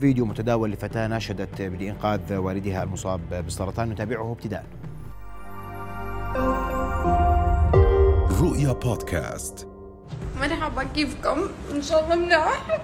فيديو متداول لفتاة ناشدت بإنقاذ والدها المصاب بالسرطان نتابعه ابتداء. رؤيا بودكاست. مرحبا كيفكم؟ إن شاء الله مناح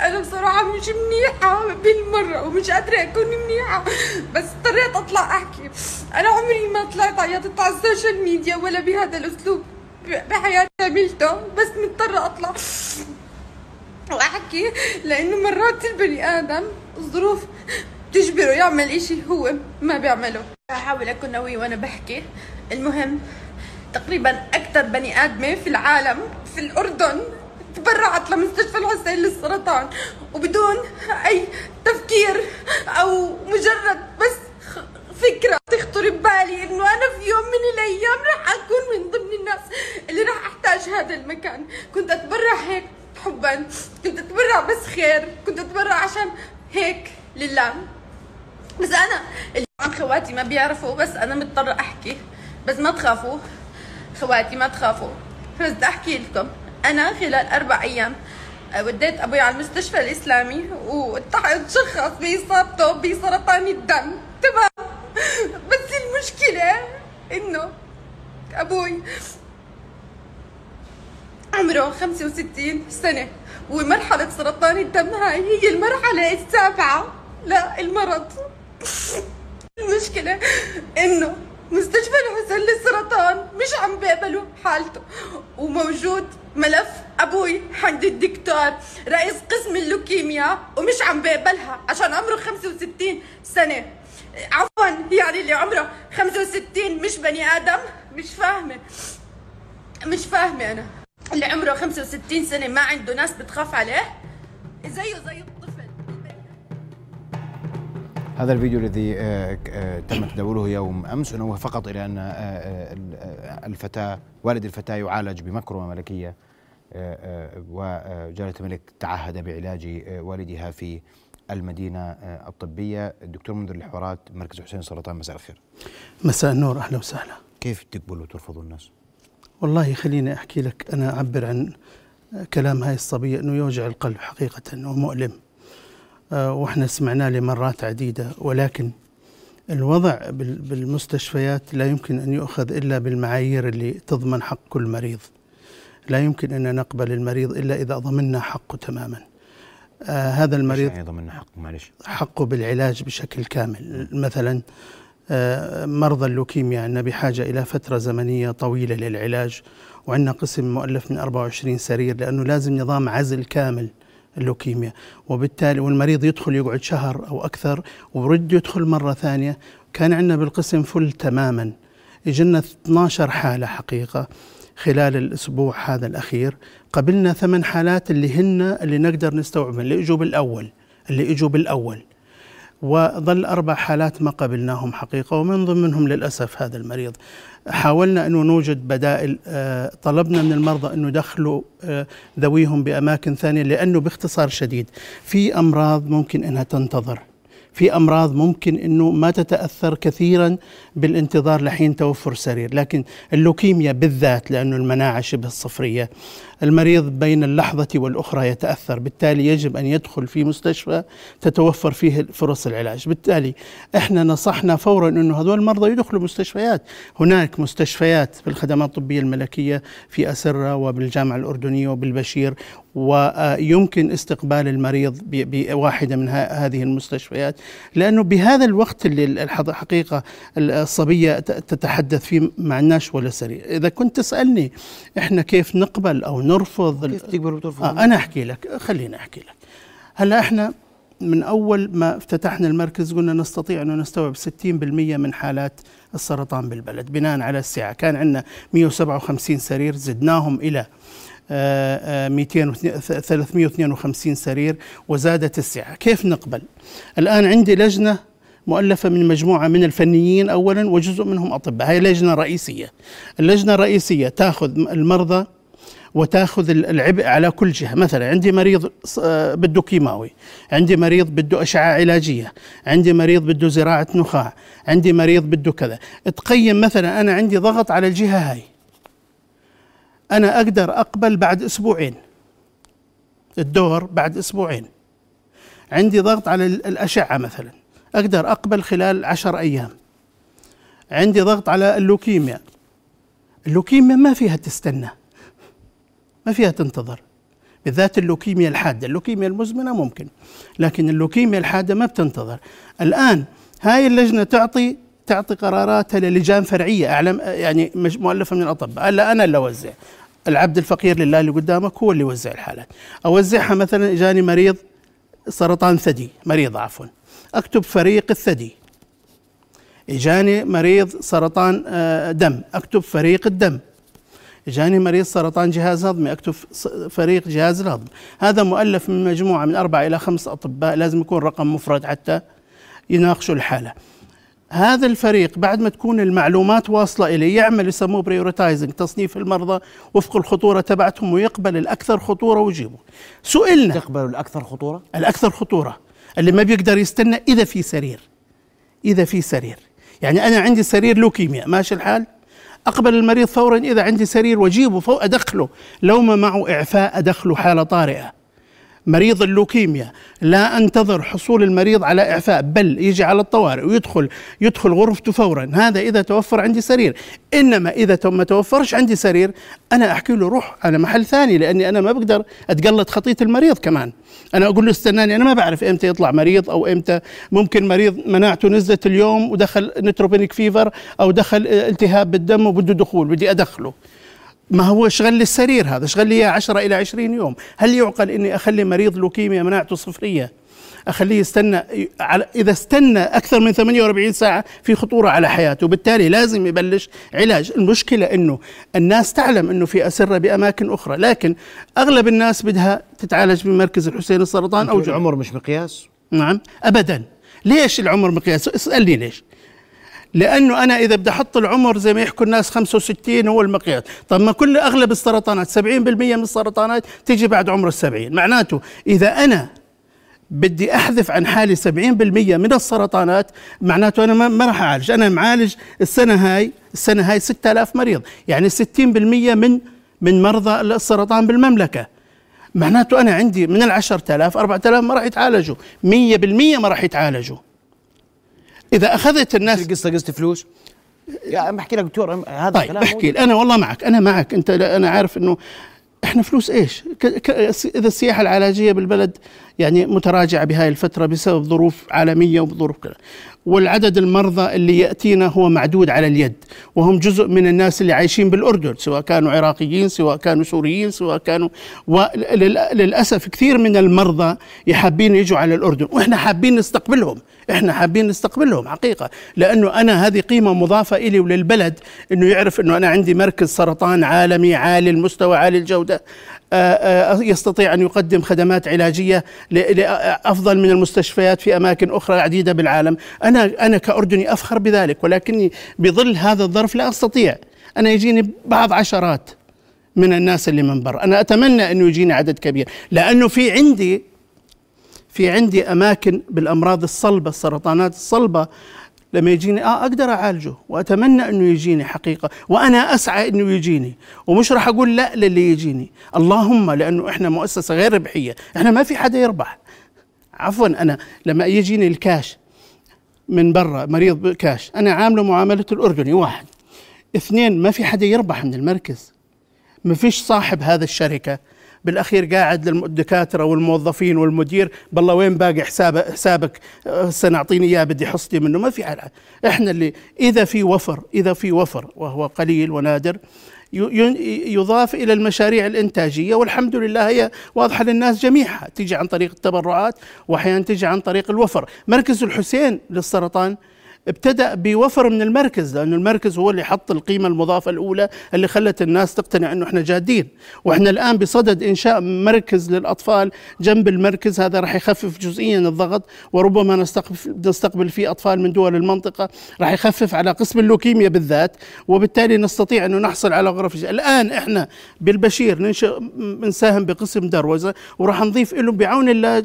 أنا بصراحة مش منيحة بالمرة ومش قادرة أكون منيحة بس اضطريت أطلع أحكي. أنا عمري ما طلعت عيطت على ال social media ولا بهذا الأسلوب بحياتي عملته بس مضطرة أطلع. واحكي لأنه مرات البني آدم الظروف بتجبره يعمل إشي هو ما بيعمله. أحاول أكون قوي وأنا بحكي. المهم تقريبا أكثر بني آدمة في العالم في الأردن تبرعت لمستشفى الحسين للسرطان. وبدون أي تفكير أو مجرد بس فكرة تخطر ببالي إنه أنا في يوم من الأيام رح أكون من ضمن الناس اللي رح أحتاج هذا المكان. كنت أتبرع هيك حبا. بس خير كنت أتبرع عشان هيك لله. بس أنا اللي عن خواتي ما بيعرفوا بس أنا مضطرة أحكي. بس ما تخافوا خواتي ما تخافوا. بس بدي أحكي لكم. أنا خلال أربع أيام وديت أبوي على المستشفى الإسلامي وتشخص بإصابته بسرطان الدم. تمام؟ بس المشكلة إنه أبوي عمره 65 سنة ومرحلة سرطان الدم هاي هي المرحلة السابعة. للمرض المشكلة إنه مستشفى الحسين للسرطان مش عم بيقبلوا حالته وموجود ملف أبوي عند الدكتور رئيس قسم اللوكيميا ومش عم بيقبلها عشان عمره 65 سنة. عفوا يعني اللي عمره 65 مش بني آدم؟ مش فاهمة. مش فاهمة أنا. اللي عمره 65 سنة ما عنده ناس بتخاف عليه. زيه زي الطفل. هذا الفيديو الذي آه، آه، تم تداوله يوم أمس إنه فقط إلى أن آه، الفتاة والد الفتاة يعالج بمكرمه ملكية وجلاله الملك تعهد بعلاج والدها في المدينة الطبية. الدكتور منذر الحوارات مركز حسين السرطان مساء الخير. مساء النور أهلا وسهلا. كيف تقبلوا وترفضوا الناس؟ والله خليني أحكي لك أنا أعبر عن كلام هاي الصبية إنه يوجع القلب حقيقة ومؤلم. آه، وإحنا سمعناه لمرات عديدة ولكن الوضع بالمستشفيات لا يمكن أن يؤخذ إلا بالمعايير اللي تضمن حق كل مريض. لا يمكن أن نقبل المريض إلا إذا ضمننا حقه تماما. آه هذا المريض يعني ضمننا حقه؟ معلش. حقه بالعلاج بشكل كامل. مثلا مرضى اللوكيميا عندنا بحاجة إلى فترة زمنية طويلة للعلاج وعندنا قسم مؤلف من 24 سرير لأنه لازم نظام عزل كامل اللوكيميا وبالتالي والمريض يدخل يقعد شهر أو أكثر ويرد يدخل مرة ثانية. كان عندنا بالقسم فل تماما. اجلنا 12 حالة حقيقة خلال الأسبوع هذا الأخير. قبلنا ثمان حالات اللي هن اللي نقدر نستوعبهم اللي اجوا بالأول اللي اجوا بالأول. وظل أربع حالات ما قبلناهم حقيقة ومن ضمنهم للأسف هذا المريض. حاولنا أنه نوجد بدائل آه، طلبنا من المرضى أنه يدخلوا آه، ذويهم بأماكن ثانية لأنه باختصار شديد في أمراض ممكن أنها تنتظر. في أمراض ممكن إنه ما تتأثر كثيرا بالانتظار لحين توفر سرير، لكن اللوكيميا بالذات لأنه المناعه شبه الصفريه المريض بين اللحظة والأخرى يتأثر بالتالي يجب أن يدخل في مستشفى تتوفر فيه فرص العلاج. بالتالي إحنا نصحنا فورا أنه هذول المرضى يدخلوا مستشفيات. هناك مستشفيات في الخدمات الطبية الملكية في أسرة وبالجامعة الأردنية وبالبشير ويمكن استقبال المريض بواحدة من هذه المستشفيات. لأنه بهذا الوقت اللي الحقيقة الصبية تتحدث فيه ما عندناش ولا سرير إذا كنت تسألني إحنا كيف نقبل أو نرفض كيف تقبل وترفض آه أنا أحكي لك خليني أحكي لك. هلأ إحنا من أول ما افتتحنا المركز قلنا نستطيع أن نستوعب 60% من حالات السرطان بالبلد بناء على السعة. كان عندنا 157 سرير زدناهم إلى 200 آه، 352 آه، سرير وزادت السعة. كيف نقبل؟ الآن عندي لجنة مؤلفة من مجموعة من الفنيين أولا وجزء منهم أطباء. هي لجنة رئيسية. اللجنة الرئيسية تأخذ المرضى وتاخذ العبء على كل جهة. مثلا عندي مريض آه، بده كيماوي عندي مريض بده أشعة علاجية عندي مريض بده زراعة نخاع عندي مريض بده كذا. تقيم مثلا أنا عندي ضغط على الجهة هاي. أنا أقدر أقبل بعد أسبوعين. الدور بعد أسبوعين. عندي ضغط على الأشعة مثلا. أقدر أقبل خلال عشر أيام. عندي ضغط على اللوكيميا. اللوكيميا ما فيها تستنى. ما فيها تنتظر. بالذات اللوكيميا الحادة. اللوكيميا المزمنة ممكن لكن اللوكيميا الحادة ما بتنتظر. الآن هاي اللجنة تعطي تعطي قراراتها للجان فرعية. أعلم يعني مؤلفة من الأطباء لا أنا اللي أوزع. العبد الفقير لله اللي قدامك هو اللي يوزع الحالات. أوزعها مثلا إجاني مريض سرطان ثدي مريض عفوا. أكتب فريق الثدي. إجاني مريض سرطان آه، دم. أكتب فريق الدم. جاني مريض سرطان جهاز هضمي اكتب فريق جهاز الهضم. هذا مؤلف من مجموعة من أربع إلى خمس أطباء لازم يكون رقم مفرد حتى يناقشوا الحالة. هذا الفريق بعد ما تكون المعلومات واصلة إليه يعمل يسموه بريورتايزنج تصنيف المرضى وفق الخطورة تبعتهم ويقبل الأكثر خطورة ويجيبه. سئلنا. تقبل الأكثر خطورة؟ الأكثر خطورة. اللي ما بيقدر يستنى إذا في سرير. إذا في سرير. يعني أنا عندي سرير لوكيميا ماشي الحال؟ أقبل المريض فورا إذا عندي سرير واجيبه فوق أدخله. لو ما معه إعفاء أدخله حالة طارئة. مريض اللوكيميا لا أنتظر حصول المريض على إعفاء بل يجي على الطوارئ ويدخل يدخل غرفته فورا. هذا إذا توفر عندي سرير. إنما إذا ما توفرش عندي سرير أنا أحكي له روح على محل ثاني لأني أنا ما بقدر أتقلد خطية المريض كمان. أنا أقول له استناني أنا ما بعرف إمتى يطلع مريض أو إمتى ممكن مريض مناعته نزلت اليوم ودخل neutropenic fever أو دخل التهاب بالدم وبده دخول بدي أدخله. ما هو شغل لي السرير هذا؟ شغل لي 10 إلى 20 يوم. هل يعقل إني أخلي مريض لوكيميا مناعته صفرية؟ أخليه يستنى إذا استنى أكثر من 48 ساعة في خطورة على حياته وبالتالي لازم يبلش علاج. المشكلة إنه الناس تعلم إنه في أسرة بأماكن أخرى لكن أغلب الناس بدها تتعالج بمركز الحسين السرطان أو العمر مش مقياس؟ نعم ابدا. ليش العمر مقياس؟ اسألني ليش. لأنه أنا إذا بدي أحط العمر زي ما يحكوا الناس 65 هو المقياس. طب ما كل أغلب السرطانات 70% من السرطانات تيجي بعد عمر السبعين. معناته إذا أنا بدي أحذف عن حالي 70% من السرطانات معناته أنا ما راح أعالج. أنا معالج السنة هاي السنة هاي 6000 مريض. يعني 60% من من مرضى السرطان بالمملكة. معناته أنا عندي من ال 10000 4000 ما راح يتعالجوا. 100% ما راح يتعالجوا. إذا أخذت الناس القصة؟ قصه فلوس؟ يا بحكي لك دكتور هذا طيب بحكي أنا والله معك أنا معك. أنت أنا عارف إنه إحنا فلوس إيش؟ إذا السياحة العلاجية بالبلد يعني متراجعة بهاي الفترة بسبب ظروف عالمية وظروف كذا. والعدد المرضى اللي يأتينا هو معدود على اليد وهم جزء من الناس اللي عايشين بالأردن سواء كانوا عراقيين سواء كانوا سوريين سواء كانوا وللاسف كثير من المرضى يحابين يجوا على الأردن وإحنا حابين نستقبلهم. إحنا حابين نستقبلهم حقيقة. لأنه أنا هذه قيمة مضافة إلي وللبلد إنه يعرف إنه أنا عندي مركز سرطان عالمي عالي المستوى عالي الجودة. آه، آه، يستطيع أن يقدم خدمات علاجية أفضل من المستشفيات في أماكن أخرى عديدة بالعالم، أنا أنا كأردني أفخر بذلك ولكني بظل هذا الظرف لا أستطيع، أنا يجيني بعض عشرات من الناس اللي من برا، أنا أتمنى انه يجيني عدد كبير، لأنه في عندي في عندي أماكن بالأمراض الصلبة السرطانات الصلبة لما يجيني آه أقدر أعالجه وأتمنى إنه يجيني حقيقة وأنا أسعى إنه يجيني ومش راح أقول لا للي يجيني. اللهم لأنه إحنا مؤسسة غير ربحية إحنا ما في حدا يربح. عفوا أنا لما يجيني الكاش من برا مريض كاش أنا عامله معاملة الاردني واحد. اثنين ما في حدا يربح من المركز. ما فيش صاحب هذا الشركة. بالأخير قاعد للدكاترة والموظفين والمدير بالله وين باقي حساب حسابك؟ هسه اعطيني إياه بدي حصتي منه. ما في حال إحنا اللي إذا في وفر إذا في وفر وهو قليل ونادر يضاف إلى المشاريع الإنتاجية والحمد لله هي واضحة للناس جميعها. تيجي عن طريق التبرعات واحيانا تيجي عن طريق الوفر. مركز الحسين للسرطان ابتدأ بوفر من المركز لأن المركز هو اللي حط القيمة المضافة الأولى اللي خلت الناس تقتنع أنه إحنا جادين. وإحنا الآن بصدد إنشاء مركز للأطفال جنب المركز هذا راح يخفف جزئيا الضغط وربما نستقبل, فيه أطفال من دول المنطقة راح يخفف على قسم اللوكيميا بالذات وبالتالي نستطيع أنه نحصل على غرف الآن إحنا بالبشير ننشئ نساهم بقسم دروزة وراح نضيف له بعون الله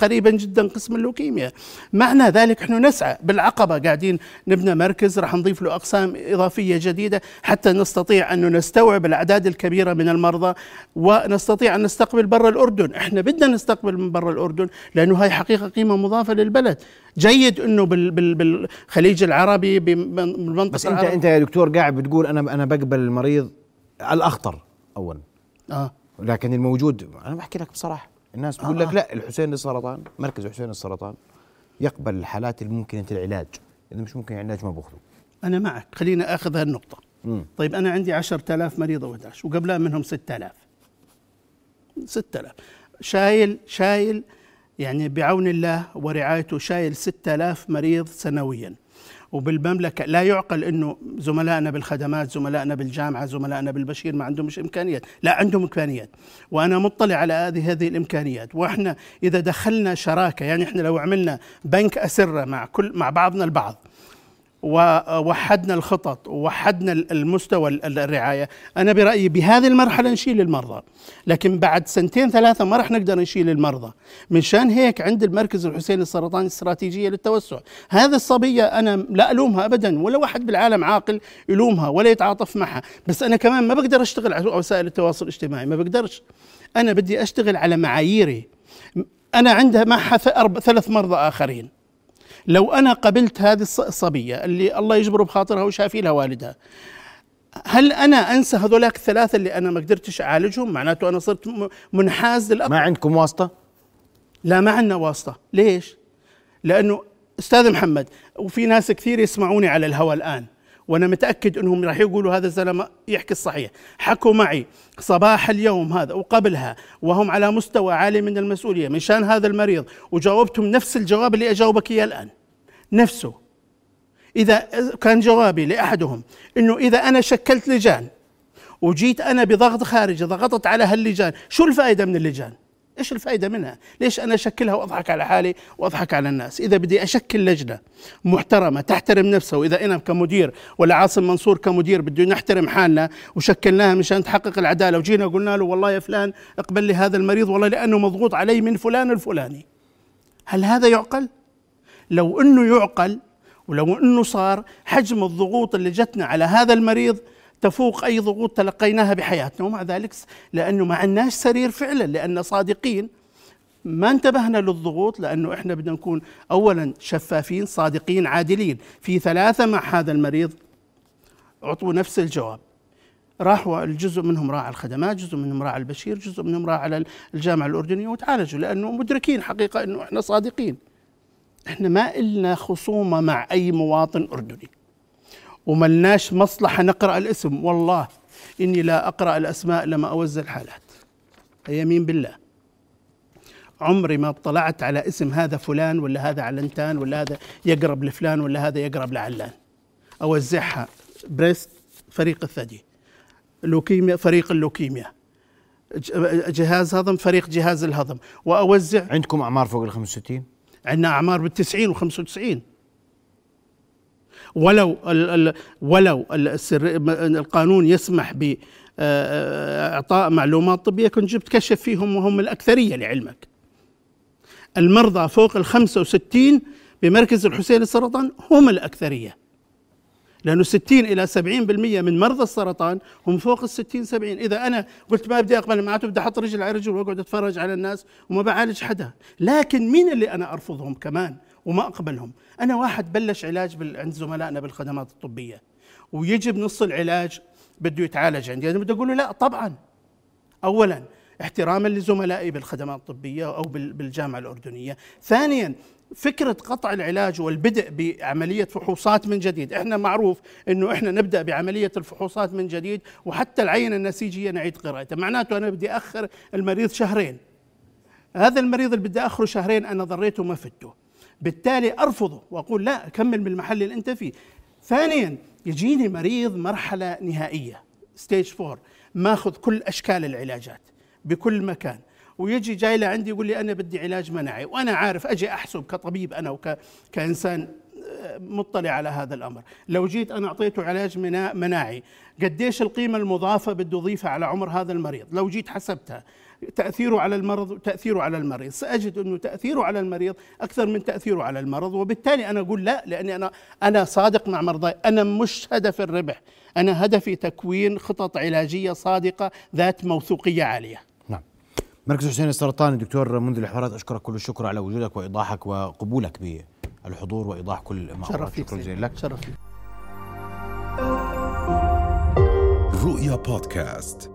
قريبا جدا قسم اللوكيميا. معنى ذلك نحن نسعى بالعقبة قاعدين نبنى مركز راح نضيف له أقسام إضافية جديدة حتى نستطيع أن نستوعب الأعداد الكبيرة من المرضى ونستطيع أن نستقبل برا الأردن، إحنا بدنا نستقبل من برا الأردن لأنه هاي حقيقة قيمة مضافة للبلد، جيد إنه بال بال بالخليج العربي بالمنطقة بس أنت أنت يا دكتور قاعد بتقول أنا أنا بقبل المريض الأخطر اولا. آه. لكن الموجود أنا بحكي لك بصراحة الناس بتقول آه. لك لا الحسين للسرطان مركز حسين للسرطان يقبل الحالات الممكنة العلاج. اذا مش ممكن العلاج ما باخذه أنا معك. خلينا أخذ هالنقطة. مم. طيب أنا عندي 10000 مريض أو 11 وقبلها منهم 6000 6000 شايل شايل يعني بعون الله ورعايته شايل 6000 مريض سنويا. وبالمملكة لا يعقل أنه زملائنا بالخدمات زملائنا بالجامعة زملائنا بالبشير ما عندهم إمكانيات. لا عندهم إمكانيات. وأنا مطلع على هذه هذه الإمكانيات. وإحنا إذا دخلنا شراكة يعني إحنا لو عملنا بنك أسرة مع كل مع بعضنا البعض ووحدنا الخطط ووحدنا المستوى الرعاية. أنا برأيي بهذه المرحلة نشيل المرضى. لكن بعد سنتين ثلاثة ما راح نقدر نشيل المرضى. منشان هيك عند المركز الحسين السرطاني استراتيجية للتوسع. هذه الصبية أنا لا ألومها أبدا ولا واحد بالعالم عاقل يلومها ولا يتعاطف معها. بس أنا كمان ما بقدر أشتغل على وسائل التواصل الاجتماعي ما بقدرش. أنا بدي أشتغل على معاييري. أنا عندها معها ثلاث مرضى آخرين. لو أنا قبلت هذه الصبية اللي الله يجبر بخاطرها وشافي لها والدها هل أنا أنسى هذولاك الثلاثة اللي أنا ما قدرتش أعالجهم؟ معناته أنا صرت منحاز للأب. ما عندكم واسطة؟ لا ما عندنا واسطة. ليش؟ لأنه أستاذ محمد وفي ناس كثير يسمعوني على الهوى الآن. وأنا متأكد أنهم راح يقولوا هذا الزلمة يحكي الصحيح. حكوا معي صباح اليوم هذا وقبلها وهم على مستوى عالي من المسؤولية من شان هذا المريض وجاوبتهم نفس الجواب اللي أجاوبك إياه الآن. نفسه. إذا كان جوابي لأحدهم إنه إذا أنا شكلت لجان وجيت أنا بضغط خارجي ضغطت على هاللجان شو الفائدة من اللجان؟ إيش الفائده منها؟ ليش أنا أشكلها وأضحك على حالي وأضحك على الناس؟ إذا بدي أشكل لجنة محترمة تحترم نفسها وإذا أنا كمدير ولا عاصم منصور كمدير بده نحترم حالنا وشكلناها مشان تحقق العدالة وجينا قلنا له والله يا فلان اقبل لي هذا المريض والله لأنه مضغوط علي من فلان الفلاني. هل هذا يعقل؟ لو إنه يعقل ولو إنه صار حجم الضغوط اللي جتنا على هذا المريض تفوق أي ضغوط تلقيناها بحياتنا. ومع ذلك لأنه ما عندناش سرير فعلا لأن صادقين. ما انتبهنا للضغوط لأنه إحنا بدنا نكون اولا شفافين صادقين عادلين. في ثلاثة مع هذا المريض اعطوا نفس الجواب. راحوا الجزء منهم راح على الخدمات جزء منهم راح على البشير جزء منهم راح على الجامعة الأردنية وتعالجوا. لأنه مدركين حقيقة إنه إحنا صادقين. إحنا ما إلنا خصومة مع أي مواطن أردني. وملناش مصلحة نقرأ الاسم والله إني لا أقرأ الأسماء لما أوزع الحالات. يمين بالله. عمري ما اطلعت على اسم هذا فلان ولا هذا علنتان ولا هذا يقرب لفلان ولا هذا يقرب لعلان. أوزعها بريست فريق الثدي. لوكيميا فريق اللوكيميا. جهاز هضم فريق جهاز الهضم. وأوزع عندكم أعمار فوق ال 65 عندنا أعمار بالتسعين وخمسة وتسعين. ولو ولو القانون يسمح ب إعطاء معلومات طبية كنت جبت كشف فيهم وهم الأكثرية لعلمك. المرضى فوق ال 65 بمركز الحسين للسرطان هم الأكثرية. لأنه 60 إلى 70% من مرضى السرطان هم فوق ال 60 70 إذا أنا قلت ما بدي أقبل معناته بدي أحط رجل على رجل وأقعد أتفرج على الناس وما بعالج حدا لكن مين اللي أنا أرفضهم كمان وما أقبلهم. أنا واحد بلش علاج عند زملائنا بالخدمات الطبية ويجي بنص العلاج بده يتعالج عندي. أنا بدي أقول له لا طبعا. اولا احتراما لزملائي بالخدمات الطبية أو بالجامعة الأردنية. ثانيا فكرة قطع العلاج والبدء بعملية فحوصات من جديد. إحنا معروف إنه إحنا نبدأ بعملية الفحوصات من جديد وحتى العينة النسيجية نعيد قراءتها. معناته أنا بدي أخر المريض شهرين. هذا المريض اللي بدي آخره شهرين أنا ضريته ما فته بالتالي أرفضه وأقول لا كمل بالمحل اللي أنت فيه. ثانيا يجيني مريض مرحلة نهائية stage four ماخذ كل أشكال العلاجات بكل مكان. ويجي جاي لعندي يقول لي أنا بدي علاج مناعي وأنا عارف أجي أحسب كطبيب أنا وكانسان آه، مطلع على هذا الأمر. لو جيت أنا أعطيته علاج مناعي قديش القيمة المضافة بده يضيفها على عمر هذا المريض؟ لو جيت حسبتها تاثيره على المرض وتاثيره على المريض. سأجد أنه تاثيره على المريض أكثر من تاثيره على المرض وبالتالي أنا أقول لا لأني أنا أنا صادق مع مرضاي. أنا مش هدف الربح. أنا هدفي تكوين خطط علاجية صادقة ذات موثوقية عالية. نعم. مركز حسين السرطاني دكتور منذ الحوارات أشكرك كل الشكر على وجودك وإيضاحك وقبولك بالحضور وإيضاح كل ما شرف شكرا جزيلا لك. شرف لي رؤيا بودكاست.